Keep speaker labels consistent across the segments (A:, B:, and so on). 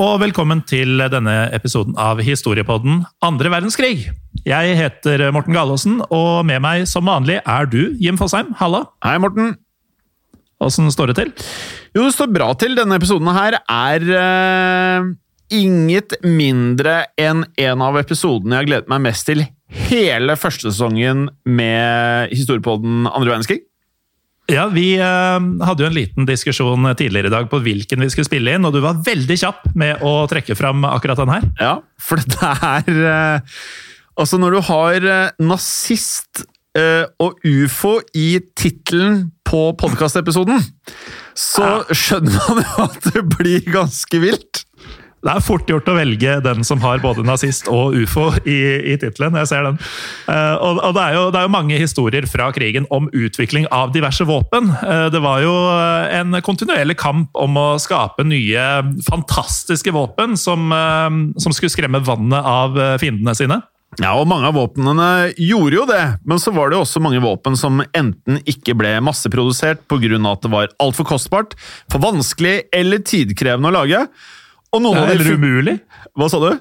A: Og velkommen til denne episoden av Historiepodden andre verdenskrig. Jeg heter Morten Galaasen, og med meg som vanlig er du, Jim Fosheim. Halla!
B: Hei, Morten.
A: Åssen står det til?
B: Jo, det står bra til. Denne episoden her er uh, inget mindre enn en av episodene jeg har gledet meg mest til hele første sesongen med Historiepodden andre verdenskrig.
A: Ja, Vi eh, hadde jo en liten diskusjon tidligere i dag på hvilken vi skulle spille inn, og du var veldig kjapp med å trekke fram akkurat den her.
B: Ja, for det er uh, Altså, når du har uh, nazist og ufo i tittelen på podkastepisoden, så skjønner man jo at det blir ganske vilt.
A: Det er fort gjort å velge den som har både nazist og ufo i, i tittelen. Jeg ser den. Uh, og og det, er jo, det er jo mange historier fra krigen om utvikling av diverse våpen. Uh, det var jo eh, en kontinuerlig kamp om å skape nye, fantastiske våpen som, uh, som skulle skremme vannet av fiendene sine.
B: Ja, og mange av våpnene gjorde jo det, men så var det også mange våpen som enten ikke ble masseprodusert pga. at det var altfor kostbart, for vanskelig eller tidkrevende å lage. Av de
A: Eller umulig.
B: Hva sa du?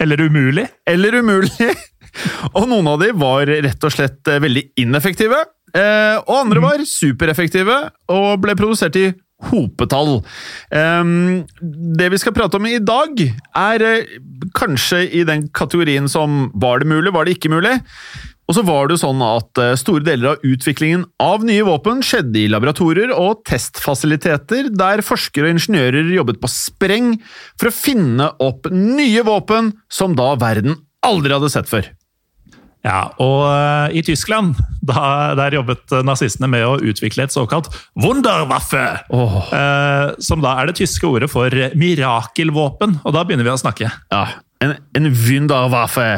A: Eller umulig.
B: eller umulig. Og noen av de var rett og slett eh, veldig ineffektive. eh, Og andre var supereffektive og ble produsert i hopetall. Ehm, Det vi skal prate om i dag, er eh, kanskje i den kategorien som var det mulig, var det ikke mulig? Og så var det jo sånn at eh, Store deler av utviklingen av nye våpen skjedde i laboratorier og testfasiliteter, der forskere og ingeniører jobbet på spreng for å finne opp nye våpen som da verden aldri hadde sett før.
A: Ja, og eh, i Tyskland da, der jobbet nazistene med å utvikle et såkalt Wunderwaffe. eh, som da er det tyske ordet for mirakelvåpen. Og da begynner vi å snakke.
B: Ja, en, en Wunderwaffe.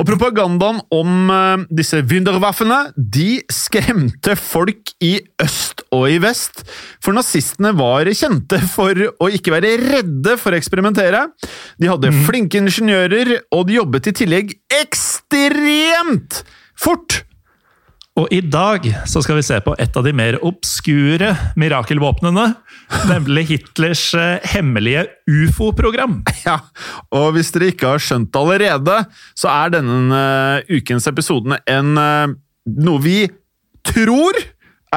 B: Og propagandaen om uh, disse Wunderwaffene de skremte folk i øst og i vest, for nazistene var kjente for å ikke være redde for å eksperimentere. De hadde flinke ingeniører, og de jobbet i tillegg ekstremt fort!
A: Og i dag så skal vi se på et av de mer obskure mirakelvåpnene. Nemlig Hitlers eh, hemmelige ufo-program.
B: Ja, og hvis dere ikke har skjønt det allerede, så er denne eh, ukens episode en eh, noe vi tror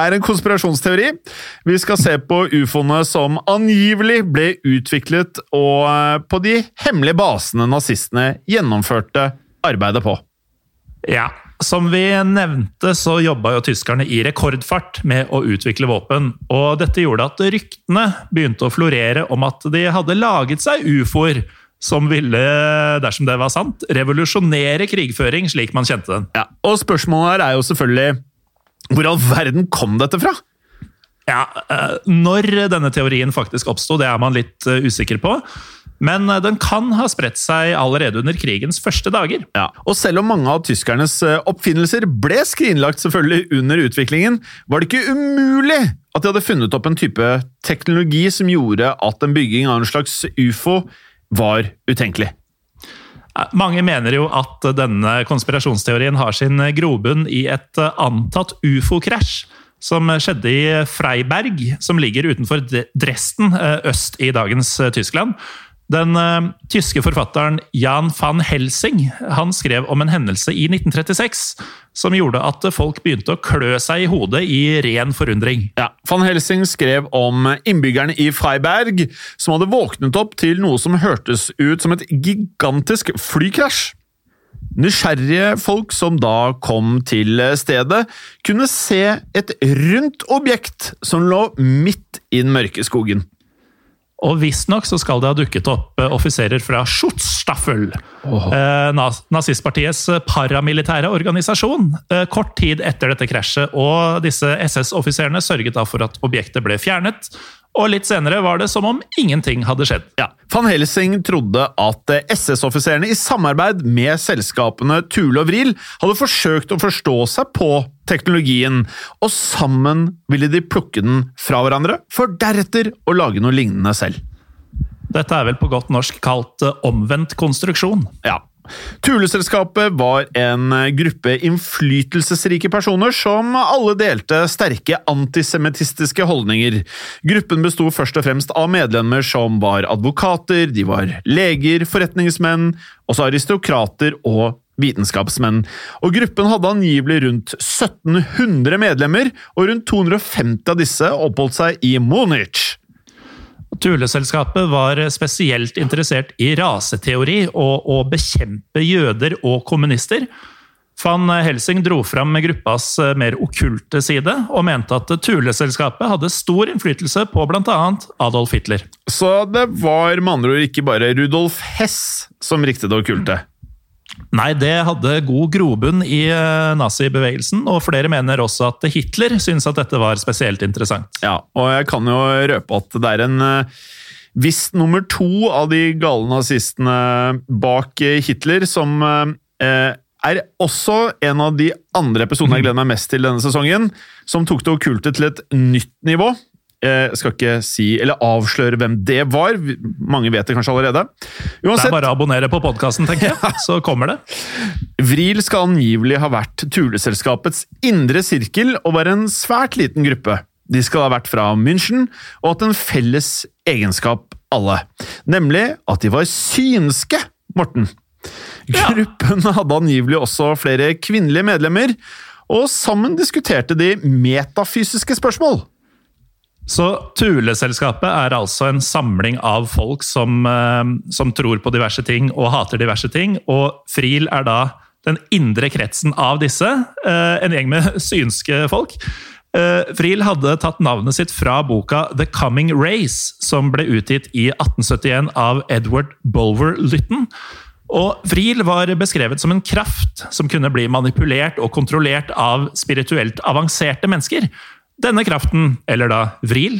B: er en konspirasjonsteori. Vi skal se på ufoene som angivelig ble utviklet og på de hemmelige basene nazistene gjennomførte arbeidet på.
A: Ja, Som vi nevnte, så jobba jo tyskerne i rekordfart med å utvikle våpen. Og dette gjorde at ryktene begynte å florere om at de hadde laget seg ufoer som ville, dersom det var sant, revolusjonere krigføring slik man kjente den.
B: Ja, og spørsmålet her er jo selvfølgelig hvor all verden kom dette fra?
A: Ja, eh, Når denne teorien faktisk oppsto, det er man litt eh, usikker på. Men eh, den kan ha spredt seg allerede under krigens første dager.
B: Ja, og selv om mange av tyskernes eh, oppfinnelser ble skrinlagt selvfølgelig under utviklingen, var det ikke umulig at de hadde funnet opp en type teknologi som gjorde at en bygging av en slags ufo var utenkelig.
A: Mange mener jo at denne konspirasjonsteorien har sin grobunn i et eh, antatt ufo-krasj som skjedde i Freiberg, som ligger utenfor Dresden, øst i dagens Tyskland. Den uh, tyske forfatteren Jan van Helsing han skrev om en hendelse i 1936 som gjorde at folk begynte å klø seg i hodet i ren forundring.
B: Ja, Van Helsing skrev om innbyggerne i Freiberg som hadde våknet opp til noe som hørtes ut som et gigantisk flykrasj. Nysgjerrige folk som da kom til stedet, kunne se et rundt objekt som lå midt i den mørke skogen.
A: Og visstnok så skal det ha dukket opp eh, offiserer fra Schutzstaffel, oh. nazistpartiets paramilitære organisasjon, eh, kort tid etter dette krasjet. Og disse SS-offiserene sørget da for at objektet ble fjernet, og litt senere var det som om ingenting hadde skjedd.
B: Ja. Van Helsing trodde at eh, SS-offiserene i samarbeid med selskapene Tule og Vril hadde forsøkt å forstå seg på teknologien, og sammen ville de plukke den fra hverandre, for deretter å lage noe lignende selv.
A: Dette er vel på godt norsk kalt eh, omvendt konstruksjon.
B: Ja. Thule-selskapet var en gruppe innflytelsesrike personer som alle delte sterke antisemittistiske holdninger. Gruppen besto først og fremst av medlemmer som var advokater, de var leger, forretningsmenn, også aristokrater og vitenskapsmenn. Og Gruppen hadde angivelig rundt 1700 medlemmer, og rundt 250 av disse oppholdt seg i Munich.
A: Thule-selskapet var spesielt interessert i raseteori og å bekjempe jøder og kommunister. Van Helsing dro fram gruppas mer okkulte side, og mente at Thule-selskapet hadde stor innflytelse på bl.a. Adolf Hitler.
B: Så det var med andre ord ikke bare Rudolf Hess som riktet det okkulte.
A: Nei, det hadde god grobunn i eh, nazibevegelsen, og flere mener også at Hitler syntes at dette var spesielt interessant.
B: Ja, og jeg kan jo røpe at det er en eh, viss nummer to av de gale nazistene bak eh, Hitler som er også en av de andre episodene jeg gleder meg mest til denne sesongen, som tok det okkulte til et nytt nivå. Jeg skal ikke si, eller avsløre hvem det var. Mange vet det kanskje allerede.
A: Det er bare å abonnere på podkasten, tenker jeg. Så kommer det.
B: Vril skal angivelig ha vært Tuleselskapets indre sirkel og være en svært liten gruppe. De skal ha vært fra München og hatt en felles egenskap, alle. Nemlig at de var synske, Morten.
A: Ja.
B: Gruppen hadde angivelig også flere kvinnelige medlemmer, og sammen diskuterte de metafysiske spørsmål.
A: Så Thule-selskapet er altså en samling av folk som, eh, som, tror på diverse ting og hater diverse ting, og Friel er da den indre kretsen av disse. Eh, en gjeng med synske folk. Eh, Friel hadde tatt navnet sitt fra boka The Coming Race, som ble utgitt i 1871 av Edward Bolver Lytton. Og Friel var beskrevet som en kraft som kunne bli manipulert og kontrollert av spirituelt avanserte mennesker. Denne kraften, eller da vril,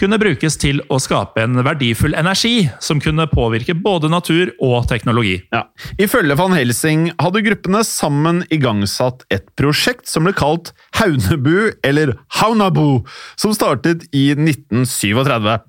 A: kunne brukes til å skape en verdifull energi som kunne påvirke både natur og teknologi.
B: Ja. Ifølge van Helsing hadde gruppene sammen igangsatt et prosjekt som ble kalt Haunebu, eller Haunabu, som startet i 1937.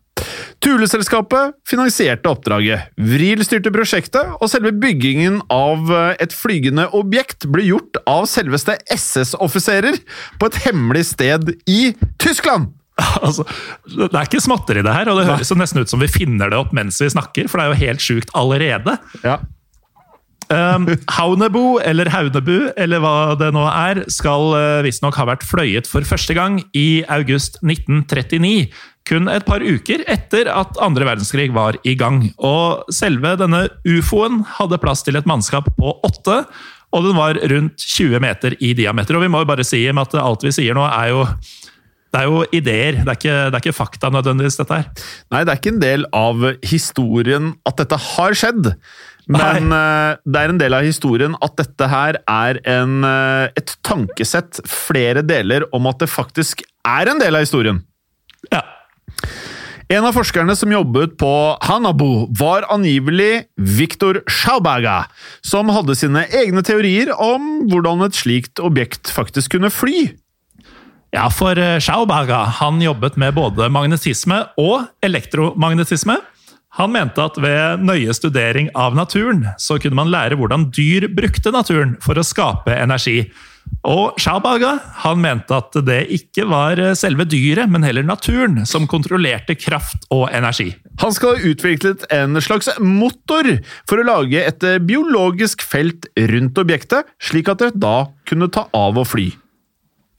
B: Tuleselskapet finansierte oppdraget, Vril styrte prosjektet, og selve byggingen av et flygende objekt ble gjort av selveste SS-offiserer på et hemmelig sted i Tyskland!
A: Altså, det er ikke småtteri, det her, og det høres jo nesten ut som vi finner det opp mens vi snakker, for det er jo helt sjukt allerede.
B: Ja.
A: Um, Haunebu, eller Haunebu, eller hva det nå er, skal uh, visstnok ha vært fløyet for første gang i august 1939. Kun et par uker etter at andre verdenskrig var i gang. Og selve denne ufoen hadde plass til et mannskap på åtte, og den var rundt 20 meter i diameter. Og vi må jo bare si at alt vi sier nå, er jo det er jo ideer, det er, ikke, det er ikke fakta nødvendigvis, dette her.
B: Nei, det er ikke en del av historien at dette har skjedd. Men Nei. det er en del av historien at dette her er en, uh, et tankesett flere deler om at det faktisk er en del av historien. En av forskerne som jobbet på Hanabu, var angivelig Viktor Schauberger, som hadde sine egne teorier om hvordan et slikt objekt faktisk kunne fly.
A: Ja, for Schauberger han jobbet med både magnetisme og elektromagnetisme. Han mente at ved nøye studering av naturen så kunne man lære hvordan dyr brukte naturen for å skape energi. Og Schauberger han mente at det ikke var selve dyret, men heller naturen som kontrollerte kraft og energi.
B: Han skal ha utviklet en slags motor for å lage et biologisk felt rundt objektet, slik at det da kunne ta av og fly.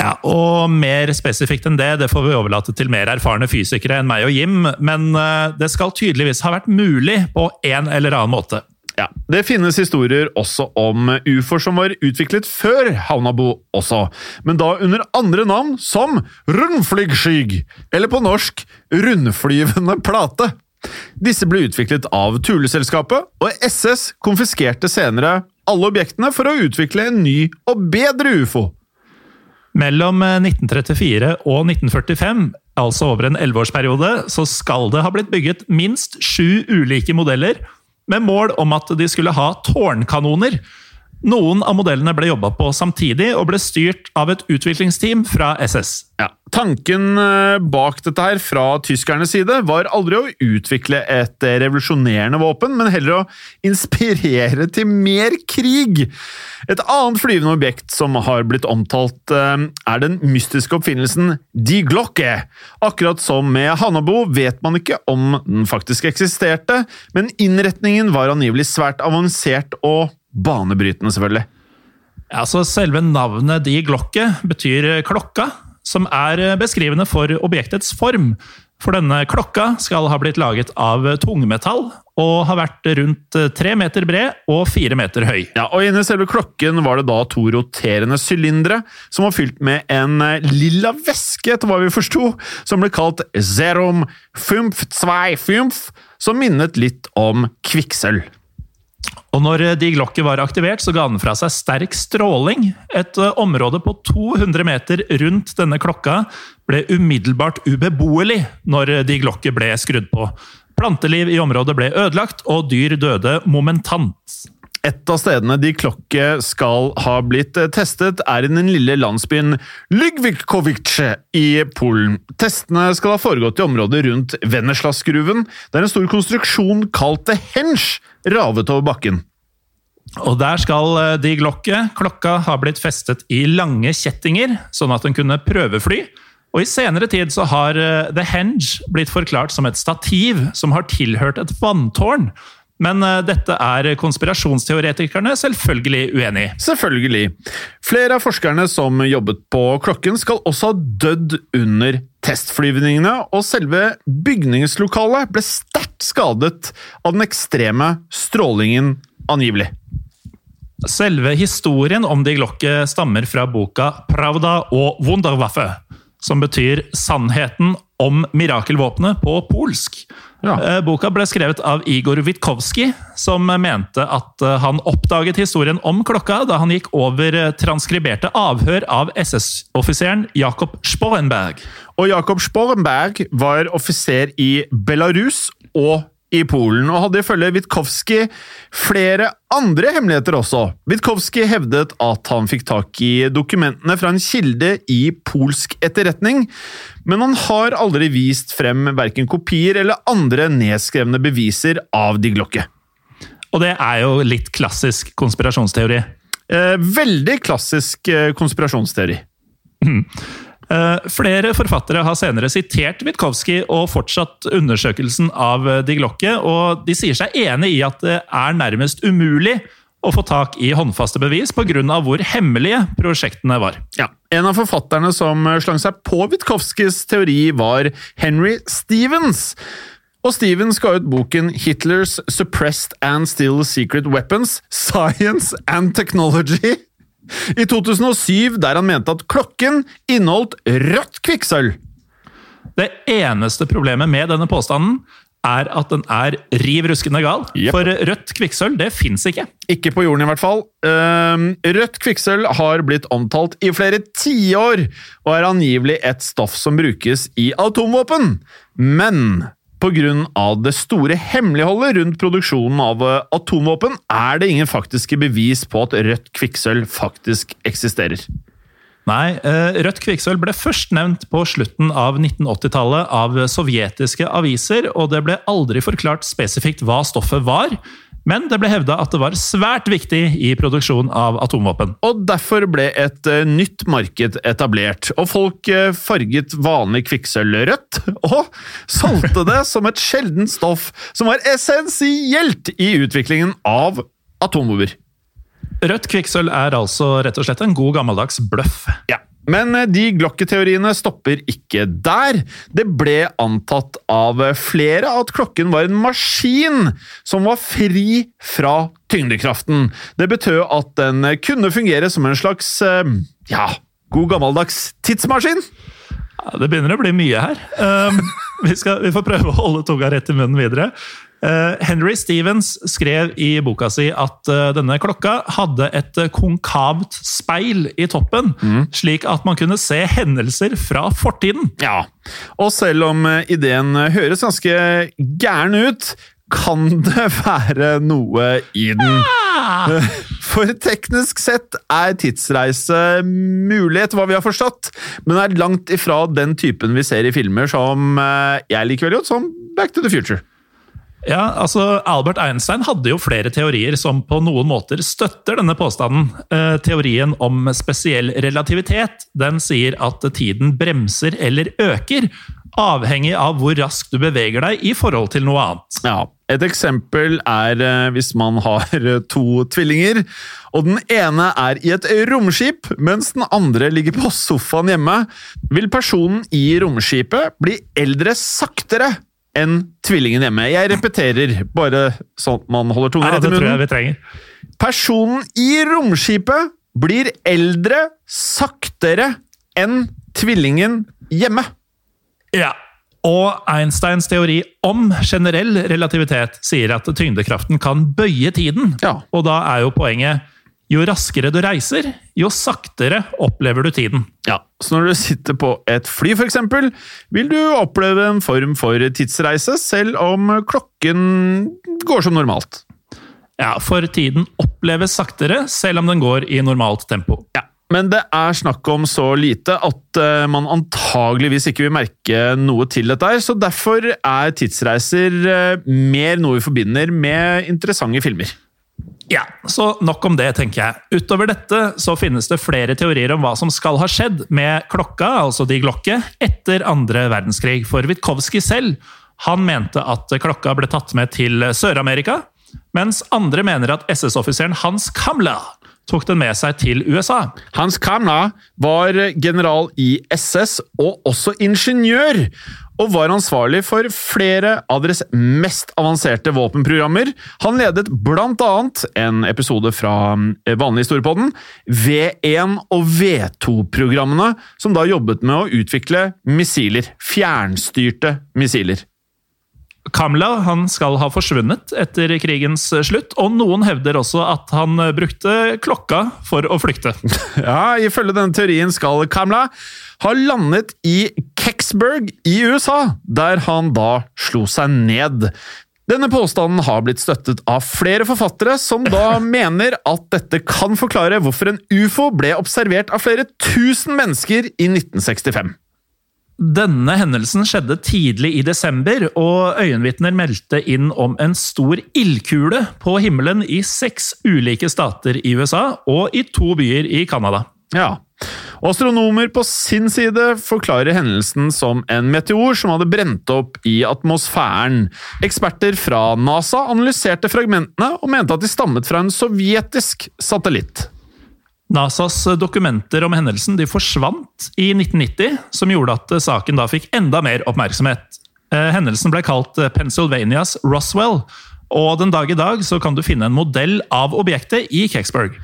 A: Ja, og Mer spesifikt enn det det får vi overlate til mer erfarne fysikere enn meg og Jim, men eh, det skal tydeligvis ha vært mulig på en eller annen måte.
B: Ja, Det finnes historier også om ufoer som var utviklet før Havnabo også, men da under andre navn som rundflygskyg, eller på norsk rundflyvende plate. Disse ble utviklet av Tuleselskapet, og SS konfiskerte senere alle objektene for å utvikle en ny og bedre ufo.
A: Mellom eh, 1934 og 1945, altså over en elleveårsperiode, så skal det ha blitt bygget minst sju ulike modeller med mål om at de skulle ha tårnkanoner. Noen av modellene ble jobba på samtidig og ble styrt av et utviklingsteam fra SS.
B: Ja. Tanken eh, bak dette her fra tyskernes side var aldri å utvikle et eh, revolusjonerende våpen, men heller å inspirere til mer krig. Et annet flyvende objekt som har blitt omtalt, eh, er den mystiske oppfinnelsen Die Glocke. Akkurat som med Hannabo vet man ikke om den faktisk eksisterte, men innretningen var angivelig svært avansert og banebrytende, selvfølgelig.
A: Ja, så Selve navnet Die Glocke betyr klokka, som er beskrivende for objektets form. For denne klokka skal ha blitt laget av tungmetall og har vært rundt tre meter bred og fire meter høy.
B: Ja, og Inni selve klokken var det da to roterende sylindere som var fylt med en eh, lilla væske, etter hva vi forsto, som ble kalt Zerum Fumf Zwei Fumf, som minnet litt om kvikksølv.
A: Og når De Glocke var aktivert, så ga den fra seg sterk stråling. Et eh, område på 200 meter rundt denne klokka ble umiddelbart ubeboelig når De Glocke ble skrudd på. Planteliv i området ble ødelagt, og dyr døde momentant.
B: Et av stedene de klokke skal ha blitt eh, testet, er i den lille landsbyen Lygvikovice i Polen. Testene skal ha foregått i området rundt Venneslasgruven, der en stor konstruksjon kalt The Henge ravet over bakken.
A: Og der skal eh, De glokke, klokka, ha blitt festet i lange kjettinger, sånn at den kunne prøvefly. Og I senere tid så har eh, The Henge blitt forklart som et stativ som har tilhørt et vanntårn. Men eh, dette er konspirasjonsteoretikerne selvfølgelig uenig i.
B: Selvfølgelig. Flere av forskerne som jobbet på klokken, skal også ha dødd under testflyvningene, og selve bygningslokalet ble sterkt skadet av den ekstreme strålingen, angivelig.
A: Selve historien om De Glocke stammer fra boka Pravda og Wunderwaffe, som betyr 'sannheten om mirakelvåpenet' på polsk.
B: Ja.
A: Eh, Boka ble skrevet av Igor Witkowski, som mente at eh, han oppdaget historien om klokka da han gikk over eh, transkriberte avhør av SS-offiseren Jakob Sporenberg.
B: Og Jakob Sporenberg var offiser i Belarus og i Polen, og hadde ifølge Witkowski flere andre hemmeligheter også. Witkowski hevdet at han fikk tak i dokumentene fra en kilde i polsk etterretning, men han har aldri vist frem verken kopier eller andre nedskrevne beviser av De Glocke.
A: Og det er jo litt klassisk konspirasjonsteori.
B: Eh, veldig klassisk eh, konspirasjonsteori.
A: Eh, Flere forfattere har senere sitert Witkowski og fortsatt undersøkelsen av eh, De Glocke, og de sier seg enig i at det er nærmest umulig å få tak i håndfaste bevis pga. hvor hemmelige prosjektene var.
B: Ja. En av forfatterne som slang seg på Witkowskis teori, var Henry Stevens. Og Stevens ga ut boken Hitlers Suppressed and Still Secret Weapons Science and Technology i 2007, der han mente at klokken inneholdt rødt kvikksølv.
A: Det eneste problemet med denne påstanden er at den er riv ruskende gal.
B: Yep.
A: For rødt kvikksølv, det fins ikke.
B: Ikke på jorden, i hvert fall. Ehm, rødt kvikksølv har blitt omtalt i flere tiår, og er angivelig et stoff som brukes i atomvåpen. Men av det store hemmeligholdet rundt produksjonen av eh, atomvåpen, er det ingen faktiske bevis på at rødt kvikksølv faktisk eksisterer.
A: Nei, eh, rødt kvikksølv ble først nevnt på slutten av 1980-tallet av sovjetiske aviser, og det ble aldri forklart spesifikt hva stoffet var, men det ble hevda at det var svært viktig i produksjon av atomvåpen.
B: Og derfor ble et eh, nytt marked etablert, og folk eh, farget vanlig kvikksølv rødt, og solgte det som et sjeldent stoff som var essensielt i utviklingen av atombomber.
A: Rødt kvikksølv er altså rett og slett en god gammeldags bløff.
B: Ja. Men eh, de glokketeoriene stopper ikke der. Det ble antatt av flere at klokken var en maskin som var fri fra tyngdekraften. Det betød at den kunne fungere som en slags eh, ja, god gammeldags tidsmaskin.
A: Ja, det begynner å bli mye her. Um, vi, skal, vi får prøve å holde tunga rett i munnen videre. Eh, Henry Stevens skrev i boka si at eh, denne klokka hadde et konkavt speil i toppen, slik at man kunne se hendelser fra fortiden.
B: Ja, og selv om eh, ideen høres ganske gæren ut, kan det være noe i den. For teknisk sett er tidsreise mulig, etter hva vi har forstått, men er langt ifra den typen vi ser i filmer som jeg liker veldig godt, som Back to the Future.
A: Ja, altså Albert Einstein hadde jo flere teorier som på noen måter støtter denne påstanden. Eh, teorien om spesiell relativitet den sier at tiden bremser eller øker, avhengig av hvor raskt du beveger deg i forhold til noe annet.
B: Ja, Et eksempel er eh, hvis man har eh, to tvillinger, og den ene er i et romskip, mens den andre ligger på sofaen hjemme. Vil personen i romskipet bli eldre saktere enn tvillingen hjemme? Jeg repeterer, bare sånn at man holder tunga
A: Ja,
B: rett i munnen.
A: det tror jeg vi trenger.
B: Personen i romskipet blir eldre saktere enn tvillingen hjemme.
A: Ja. Og Einsteins teori om generell relativitet sier at tyngdekraften kan bøye tiden.
B: Ja.
A: Og da er jo poenget jo raskere du reiser, jo saktere opplever du tiden.
B: Ja, Så når du sitter på et fly, for eksempel, vil du oppleve en form for tidsreise, selv om klokken går som normalt.
A: Ja, For tiden oppleves saktere, selv om den går i normalt tempo.
B: Ja, Men det er snakk om så lite at eh, man antageligvis ikke vil merke noe til dette, her, så derfor er tidsreiser eh, mer noe vi forbinder med interessante filmer.
A: Ja, Så nok om det, tenker jeg. Utover dette så finnes det flere teorier om hva som skal ha skjedd med klokka, altså de glokke, etter andre verdenskrig. For Witkowski selv han mente at klokka ble tatt med til Sør-Amerika, mens andre mener at SS-offiseren Hans Kamla tok den med seg til USA.
B: Hans Kamla var general i SS og også ingeniør, og var ansvarlig for flere av deres mest avanserte våpenprogrammer. Han ledet blant annet en episode fra eh, vanlig historiepodden, V1 og V2-programmene, som da jobbet med å utvikle missiler. Fjernstyrte missiler.
A: Kamla han skal ha forsvunnet etter krigens slutt, og noen hevder også at han brukte klokka for å flykte.
B: Ja, Ifølge denne teorien skal Kamla ha landet i Kecksburg i USA, der han da slo seg ned. Denne påstanden har blitt støttet av flere forfattere, som da mener at dette kan forklare hvorfor en ufo ble observert av flere tusen mennesker i 1965.
A: Denne hendelsen skjedde tidlig i desember, og øyenvitner meldte inn om en stor ildkule på himmelen i seks ulike stater i USA og i to byer i Canada.
B: Ja. Astronomer på sin side forklarer hendelsen som en meteor som hadde brent opp i atmosfæren. Eksperter fra NASA analyserte fragmentene og mente at de stammet fra en sovjetisk satellitt.
A: NASAs dokumenter om hendelsen de forsvant i 1990, som gjorde at saken da fikk enda mer oppmerksomhet. Eh, Hendelsen ble kalt Pennsylvanias Roswell, og den dag i dag så kan du finne en modell av objektet i Kecksburg.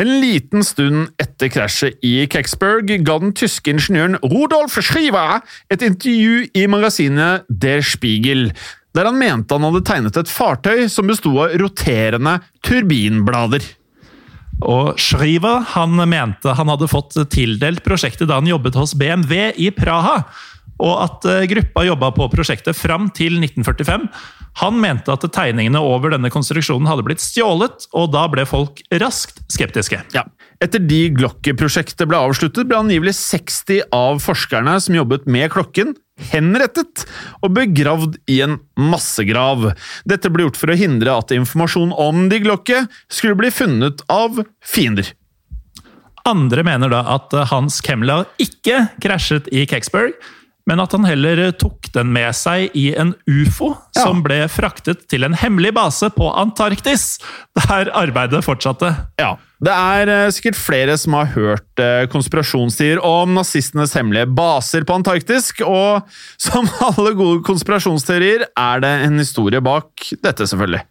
B: En liten stund etter krasjet i Kecksburg ga den tyske ingeniøren Rudolf Schriva et intervju i magasinet Der Spiegel, der han mente han hadde tegnet et fartøy som besto av roterende turbinblader.
A: Og Schriver han mente han hadde fått tildelt prosjektet da han jobbet hos BMW i Praha, og at eh, gruppa jobba på prosjektet fram til 1945. Han mente at tegningene over denne konstruksjonen hadde blitt stjålet, og da ble folk raskt skeptiske.
B: Ja. Etter de Glocke-prosjektet ble avsluttet, ble angivelig 60 av forskerne som jobbet med klokken, henrettet og begravd i en massegrav. Dette ble gjort for å hindre at informasjon om de Glocke skulle bli funnet av fiender.
A: Andre mener da at Hans Kemla ikke krasjet i Kecksburg, men at han heller tok den med seg i en ufo
B: Ja.
A: som ble fraktet til en hemmelig base på Antarktis, der arbeidet fortsatte.
B: Ja, Det er eh, sikkert flere som har hørt eh, konspirasjonstider om nazistenes hemmelige baser på Antarktis, og som alle gode konspirasjonsteorier er det en historie bak dette, selvfølgelig.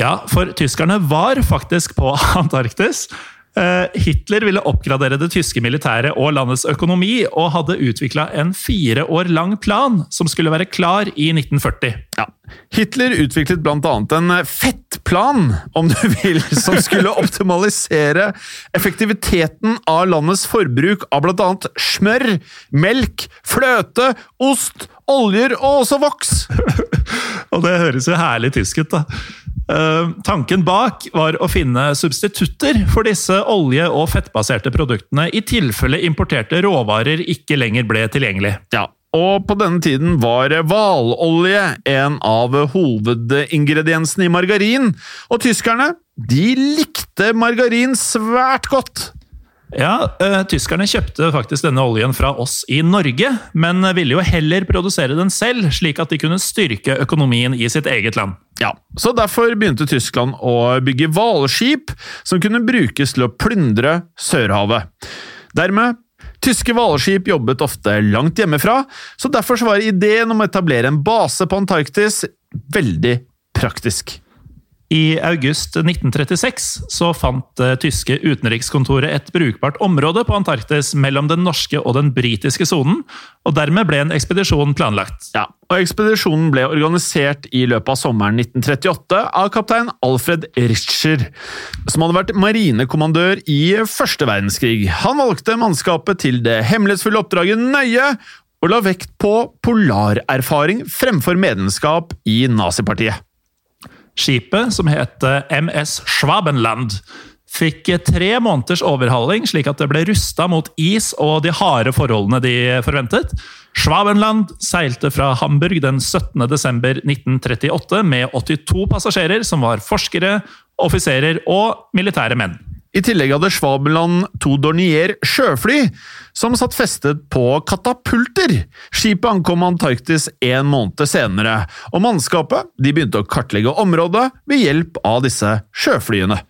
A: Ja, for tyskerne var faktisk på Antarktis, Eh, Hitler ville oppgradere det tyske militæret og landets økonomi, og hadde utvikla en fire år lang plan som skulle være klar i 1940.
B: Ja. Hitler utviklet annet en fettplan, om du vil, som skulle optimalisere effektiviteten av landets forbruk av annet smør, melk, fløte, ost, oljer og også voks.
A: Og det høres jo herlig tysk ut, da. Eh, tanken bak var å finne substitutter for disse olje- og fettbaserte produktene i tilfelle importerte råvarer ikke lenger ble tilgjengelig.
B: Ja, og på denne tiden var hvalolje en av hovedingrediensene i margarin, og tyskerne de likte margarin svært godt.
A: Ja, eh, Tyskerne kjøpte faktisk denne oljen fra oss i Norge, men ville jo heller produsere den selv, slik at de kunne styrke økonomien i sitt eget land.
B: Ja, så Derfor begynte Tyskland å bygge hvalskip som kunne brukes til å plyndre Sørhavet. Dermed Tyske hvalskip jobbet ofte langt hjemmefra, så derfor var ideen om å etablere en base på Antarktis veldig praktisk.
A: I august 1936 så fant det tyske utenrikskontoret et brukbart område på Antarktis mellom den norske og den britiske sonen, og dermed ble en ekspedisjon planlagt.
B: Ja, og Ekspedisjonen ble organisert i løpet av sommeren 1938 av kaptein Alfred Ritscher, som hadde vært marinekommandør i første verdenskrig. Han valgte mannskapet til det hemmelighetsfulle oppdraget nøye, og la vekt på polarerfaring fremfor medlemskap i nazipartiet.
A: Skipet, som het MS Schwabenland, fikk tre måneders overhaling, slik at det ble rusta mot is og de harde forholdene de forventet. Schwabenland seilte fra Hamburg den 17. desember 1938 med 82 passasjerer, som var forskere, offiserer og militære menn.
B: I tillegg hadde Svabeland to Dornier sjøfly, som satt festet på katapulter. Skipet ankom Antarktis en måned senere, og mannskapet de begynte å kartlegge området ved hjelp av disse sjøflyene.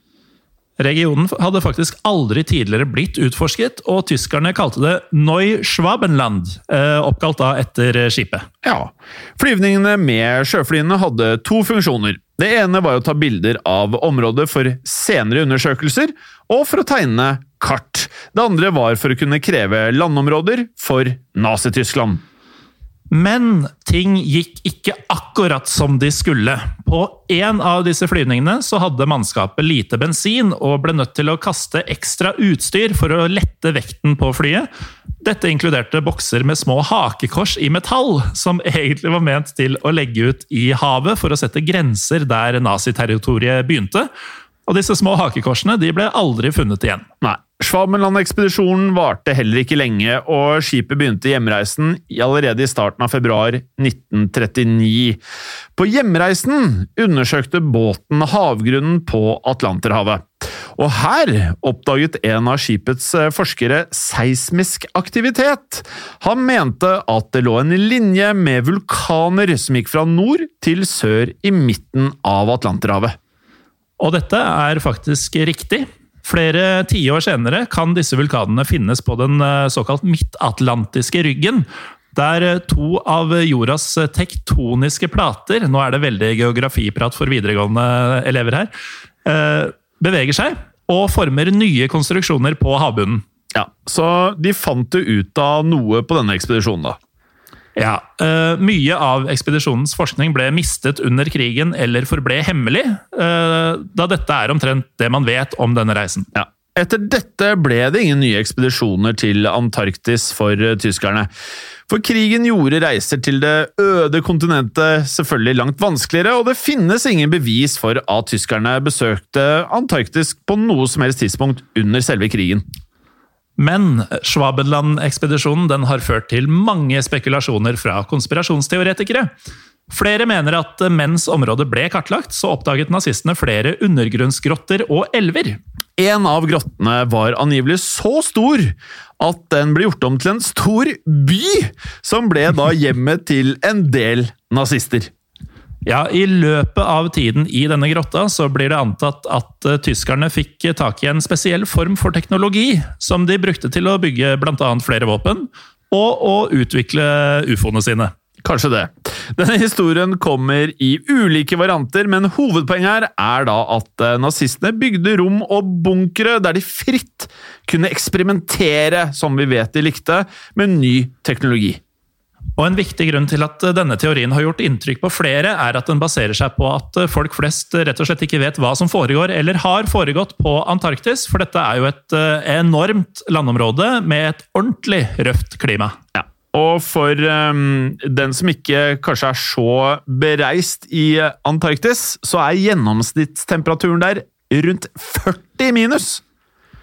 A: Regionen hadde faktisk aldri tidligere blitt utforsket, og tyskerne kalte det Neu-Schwabenland, eh, oppkalt da etter skipet.
B: Ja, Flyvningene med sjøflyene hadde to funksjoner. Det ene var å ta bilder av området for senere undersøkelser, og for å tegne kart. Det andre var for å kunne kreve landområder for Nazi-Tyskland.
A: Men ting gikk ikke akkurat som de skulle. På en av disse flyvningene så hadde mannskapet lite bensin og ble nødt til å kaste ekstra utstyr for å lette vekten på flyet. Dette inkluderte bokser med små hakekors i metall, som egentlig var ment til å legge ut i havet for å sette grenser der naziterritoriet begynte. Og disse små hakekorsene ble aldri funnet igjen.
B: Nei. Svabenland-ekspedisjonen varte heller ikke lenge, og skipet begynte hjemreisen allerede i starten av februar 1939. På hjemreisen undersøkte båten havgrunnen på Atlanterhavet. Og her oppdaget en av skipets forskere seismisk aktivitet. Han mente at det lå en linje med vulkaner som gikk fra nord til sør i midten av Atlanterhavet.
A: Og dette er faktisk riktig. Flere tiår senere kan disse vulkanene finnes på den eh, såkalt midtatlantiske ryggen. Der eh, to av jordas tektoniske plater Nå er det veldig geografiprat for videregående elever her. Beveger seg og former nye konstruksjoner på havbunnen.
B: Ja, Så de fant jo ut av noe på denne ekspedisjonen, da.
A: Ja, uh, Mye av ekspedisjonens forskning ble mistet under krigen eller forble hemmelig, uh, da dette er omtrent det man vet om denne reisen.
B: Ja. Etter dette ble det ingen nye ekspedisjoner til Antarktis for eh, tyskerne. For krigen gjorde reiser til det øde kontinentet selvfølgelig langt vanskeligere, og det finnes ingen bevis for at tyskerne besøkte Antarktis på noe som helst tidspunkt under selve krigen.
A: Men Schwabenland-ekspedisjonen har ført til mange spekulasjoner fra konspirasjonsteoretikere. Flere mener at mens området ble kartlagt, så oppdaget nazistene flere undergrunnsgrotter og elver.
B: En av grottene var angivelig så stor at den ble gjort om til en stor by, som ble da hjemmet til en del nazister.
A: Ja, I løpet av tiden i denne grotta så blir det antatt at uh, tyskerne fikk tak i en spesiell form for teknologi som de brukte til å bygge bl.a. flere våpen og å utvikle ufoene sine.
B: Kanskje det. Denne historien kommer i ulike varianter, men hovedpoenget her er da at eh, nazistene bygde rom og bunkere der de fritt kunne eksperimentere, som vi vet de likte, med ny teknologi.
A: Og En viktig grunn til at denne teorien har gjort inntrykk på flere, er at den baserer seg på at folk flest rett og slett ikke vet hva som foregår, eller har foregått på Antarktis, for dette er jo et eh, enormt landområde med et ordentlig røft klima.
B: Ja. Og for um, den som ikke kanskje er så bereist i Antarktis, så er gjennomsnittstemperaturen der rundt 40 minus.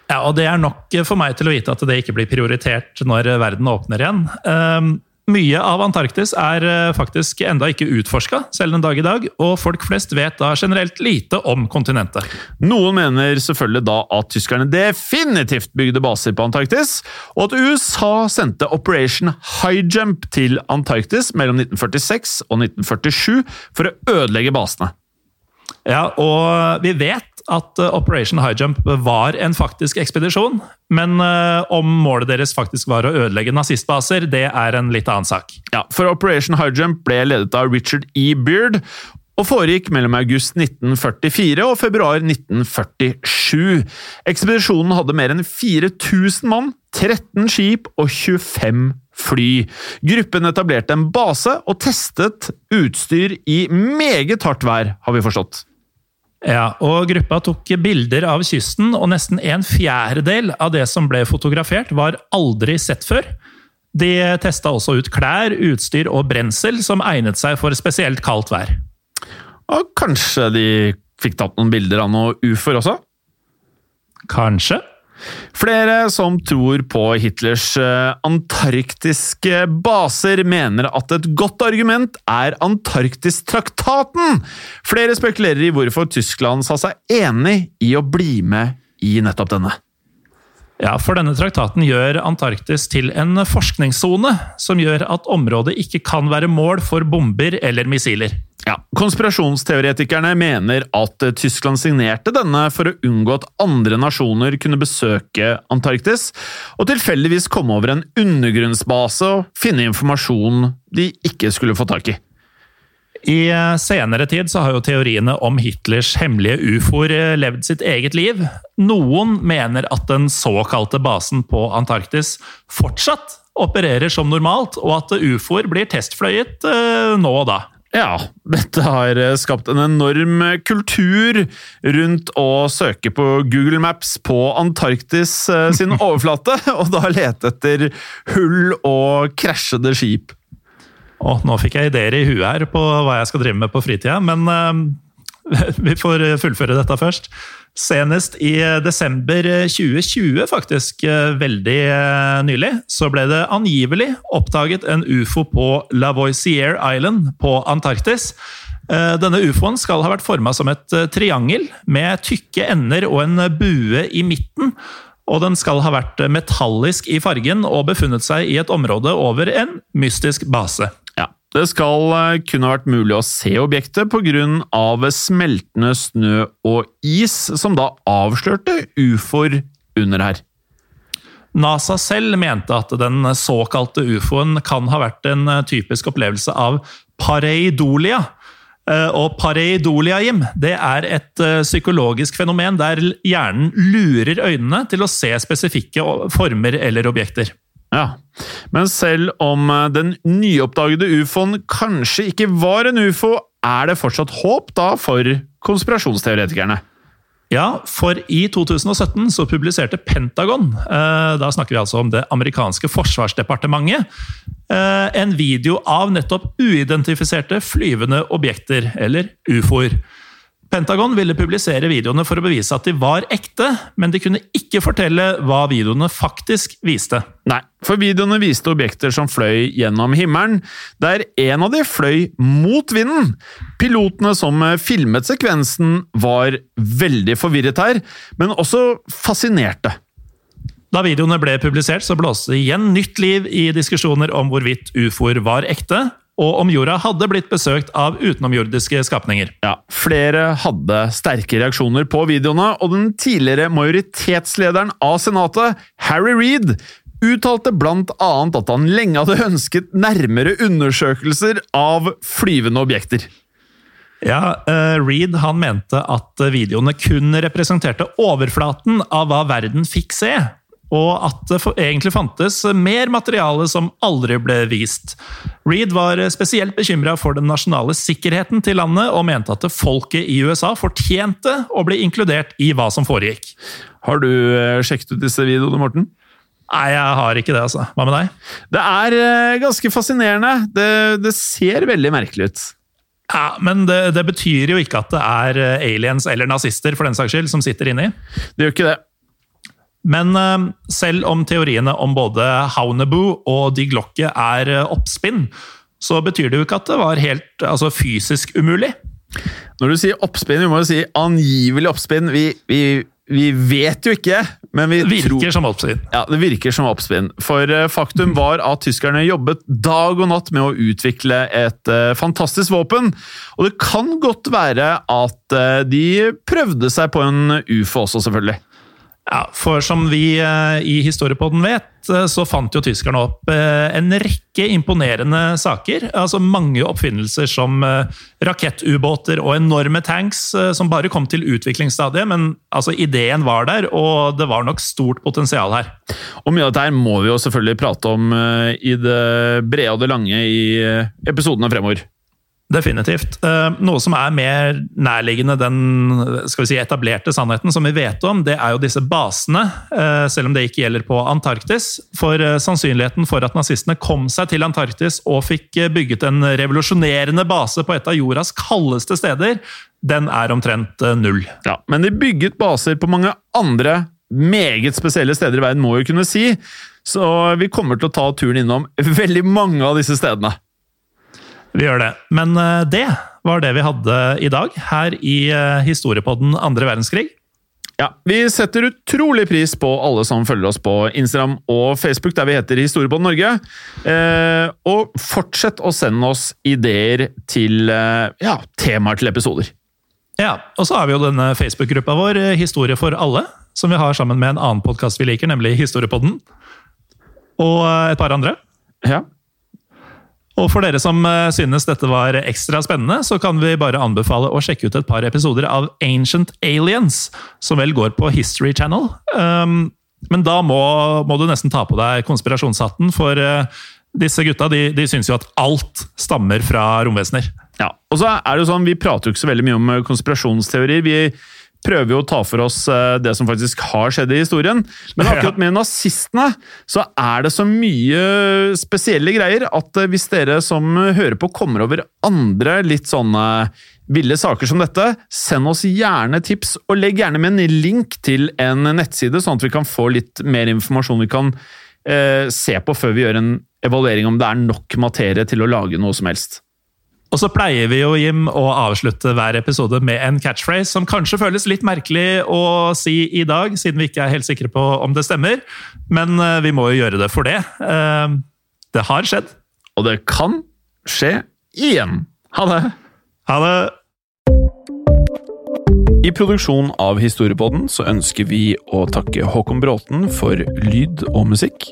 A: Ja, og det er nok for meg til å vite at det ikke blir prioritert når verden åpner igjen. Um, mye av Antarktis er eh, faktisk enda ikke utforska, selv den dag i dag, og folk flest vet da generelt lite om kontinentet.
B: Noen mener selvfølgelig da at tyskerne definitivt bygde baser på Antarktis, og at USA sendte Operation High Jump til Antarktis mellom 1946 og 1947 for å ødelegge basene.
A: Ja, og vi vet at eh, Operation High Jump var en faktisk ekspedisjon, men eh, om målet deres faktisk var å ødelegge nazistbaser, det er en litt annen sak.
B: Ja, for Operation High Jump ble ledet av Richard E. Beard, og foregikk mellom august 1944 og februar 1947. Ekspedisjonen hadde mer enn 4000 mann, 13 skip og 25 fly. Gruppen etablerte en base og testet utstyr i meget hardt vær, har vi forstått.
A: Ja, og Gruppa tok bilder av kysten, og nesten en fjerdedel av det som ble fotografert, var aldri sett før. De testa også ut klær, utstyr og brensel som egnet seg for spesielt kaldt vær.
B: Og kanskje de fikk tatt noen bilder av noen ufoer også?
A: Kanskje?
B: Flere som tror på Hitlers eh, antarktiske baser, mener at et godt argument er Antarktistraktaten. Flere spekulerer i hvorfor Tyskland sa seg enig i å bli med i nettopp denne.
A: Ja, for denne traktaten gjør Antarktis til en forskningssone, som gjør at området ikke kan være mål for bomber eller missiler.
B: Ja, Konspirasjonsteoretikerne mener at Tyskland signerte denne for å unngå at andre nasjoner kunne besøke Antarktis, og tilfeldigvis komme over en undergrunnsbase og finne informasjon de ikke skulle få tak i.
A: I eh, senere tid så har jo teoriene om Hitlers hemmelige ufoer eh, levd sitt eget liv. Noen mener at den såkalte basen på Antarktis fortsatt opererer som normalt, og at ufoer blir testfløyet nå og da.
B: Ja, dette har eh, skapt en enorm kultur rundt å søke på Google Maps på Antarktis eh, sin overflate, og da lete etter hull og krasjede skip.
A: Å, nå fikk jeg ideer i huet her på hva jeg skal drive med på fritida, men uh, vi får fullføre dette først. Senest i desember 2020, faktisk veldig nylig, så ble det angivelig oppdaget en ufo på Lavoisier Island på Antarktis. Denne ufoen skal ha vært forma som et triangel med tykke ender og en bue i midten. Og den skal ha vært metallisk i fargen og befunnet seg i et område over en mystisk base.
B: Det skal eh, kun ha vært mulig å se objektet pga. smeltende snø og is, som da avslørte ufoer under her.
A: NASA selv mente at den såkalte ufoen kan ha vært en eh, typisk opplevelse av pareidolia. Eh, og pareidolia, Jim, det er et psykologisk fenomen der hjernen lurer øynene til å se spesifikke former eller objekter.
B: Ja, men selv om eh, den nyoppdagede ufoen kanskje ikke var en ufo, er det fortsatt håp da for konspirasjonsteoretikerne?
A: Ja, for i 2017 så publiserte Pentagon, eh, da snakker vi altså om det amerikanske forsvarsdepartementet, eh, en video av nettopp uidentifiserte flyvende objekter, eller ufoer. Pentagon ville publisere videoene for å bevise at de var ekte, men de kunne ikke fortelle hva videoene faktisk viste.
B: Nei, for videoene viste objekter som fløy gjennom himmelen, der en av de fløy mot vinden. Pilotene som filmet sekvensen var veldig forvirret her, men også fascinerte.
A: Da videoene ble publisert, så blåste det igjen nytt liv i diskusjoner om hvorvidt ufoer var ekte, og om jorda hadde blitt besøkt av utenomjordiske skapninger.
B: Ja, Flere hadde sterke reaksjoner på videoene, og den tidligere majoritetslederen av senatet, Harry Reed, uttalte blant annet at han lenge hadde ønsket nærmere undersøkelser av flyvende objekter.
A: Ja, uh, Reed han mente at videoene kun representerte overflaten av hva verden fikk se, og at det egentlig fantes mer materiale som aldri ble vist. Reed var spesielt bekymra for den nasjonale sikkerheten til landet, og mente at folket i USA fortjente å bli inkludert i hva som foregikk.
B: Har du eh, sjekket ut disse videoene, Morten?
A: Nei, jeg har ikke det, altså. Hva med deg?
B: Det er eh, ganske fascinerende. Det, det ser veldig merkelig ut.
A: Ja, Men det, det betyr jo ikke at det er eh, aliens eller nazister for den saks skyld som sitter inni.
B: Det gjør ikke det.
A: Men eh, selv om teoriene om både Haunebu og de Glocke er eh, oppspinn, så betyr det jo ikke at det var helt altså, fysisk umulig.
B: Når du sier oppspinn, vi må jo si angivelig oppspinn. Vi, vi, vi vet jo ikke, men vi
A: Det virker
B: tror
A: som oppspinn.
B: Ja, det virker som oppspinn. For eh, faktum var at tyskerne jobbet dag og natt med å utvikle et fantastisk våpen. Og det kan godt være at de prøvde seg på en ufo også, selvfølgelig.
A: Ja, For som vi eh, i Historiepodden vet, eh, så fant jo tyskerne opp eh, en rekke imponerende saker. Altså mange oppfinnelser som rakettubåter og enorme tanks som bare kom til utviklingsstadiet. Men altså, ideen var der, og det var nok stort potensial her.
B: Og mye av dette her må vi jo selvfølgelig prate om i det brede og det lange i episodene fremover.
A: Definitivt. Eh, Noe som er mer nærliggende den si, etablerte sannheten som vi vet om, det er jo disse basene, eh, selv om det ikke gjelder på Antarktis. For eh, sannsynligheten for at nazistene kom seg til Antarktis og fikk bygget en revolusjonerende base på et av jordas kaldeste steder, den er omtrent null.
B: Ja, Men de bygget baser på mange andre meget spesielle steder i verden, må vi kunne si. Så vi kommer til å ta turen innom veldig mange av disse stedene.
A: Vi gjør det. Men eh, det var det vi hadde i dag, her i eh, historiepodden andre verdenskrig.
B: Ja, Vi setter utrolig pris på alle som følger oss på Instagram og Facebook, der vi heter Historiepodden Norge. Eh, og fortsett å sende oss ideer til eh, ja, temaer til episoder.
A: Ja, Og så har vi jo denne Facebook-gruppa vår, eh, Historie for alle, som vi har sammen med en annen podkast vi liker, nemlig Historiepodden. Og et par andre.
B: Ja.
A: Og for dere som eh, synes dette var ekstra spennende, så kan vi bare anbefale å sjekke ut et par episoder av Ancient Aliens, som vel går på History Channel. Um, men da må, må du nesten ta på deg konspirasjonshatten, for eh, disse gutta de, de syns jo at alt stammer fra romvesener.
B: Ja, og så er det jo sånn, Vi prater jo ikke så veldig mye om eh, konspirasjonsteorier. Vi prøver jo å ta for oss eh, det som faktisk har skjedd i historien. Men akkurat med nazistene så er det så mye spesielle greier at eh, hvis dere som hører på kommer over andre litt sånne ville saker som dette, send oss gjerne tips, og legg gjerne med en link til en nettside, sånn at vi kan få litt mer informasjon vi kan eh, se på før vi gjør en evaluering om det er nok materie til å lage noe som helst.
A: Og så pleier vi jo, Jim, å avslutte hver episode med en catchphrase som kanskje føles litt merkelig å si i dag, siden vi ikke er helt sikre på om det stemmer. Men eh, vi må jo gjøre det for det. Eh, Det har skjedd.
B: Og det kan skje igjen. Ha det!
A: Ha det!
B: I produksjonen av Historiepodden så ønsker vi å takke Håkon Bråten for lyd og musikk.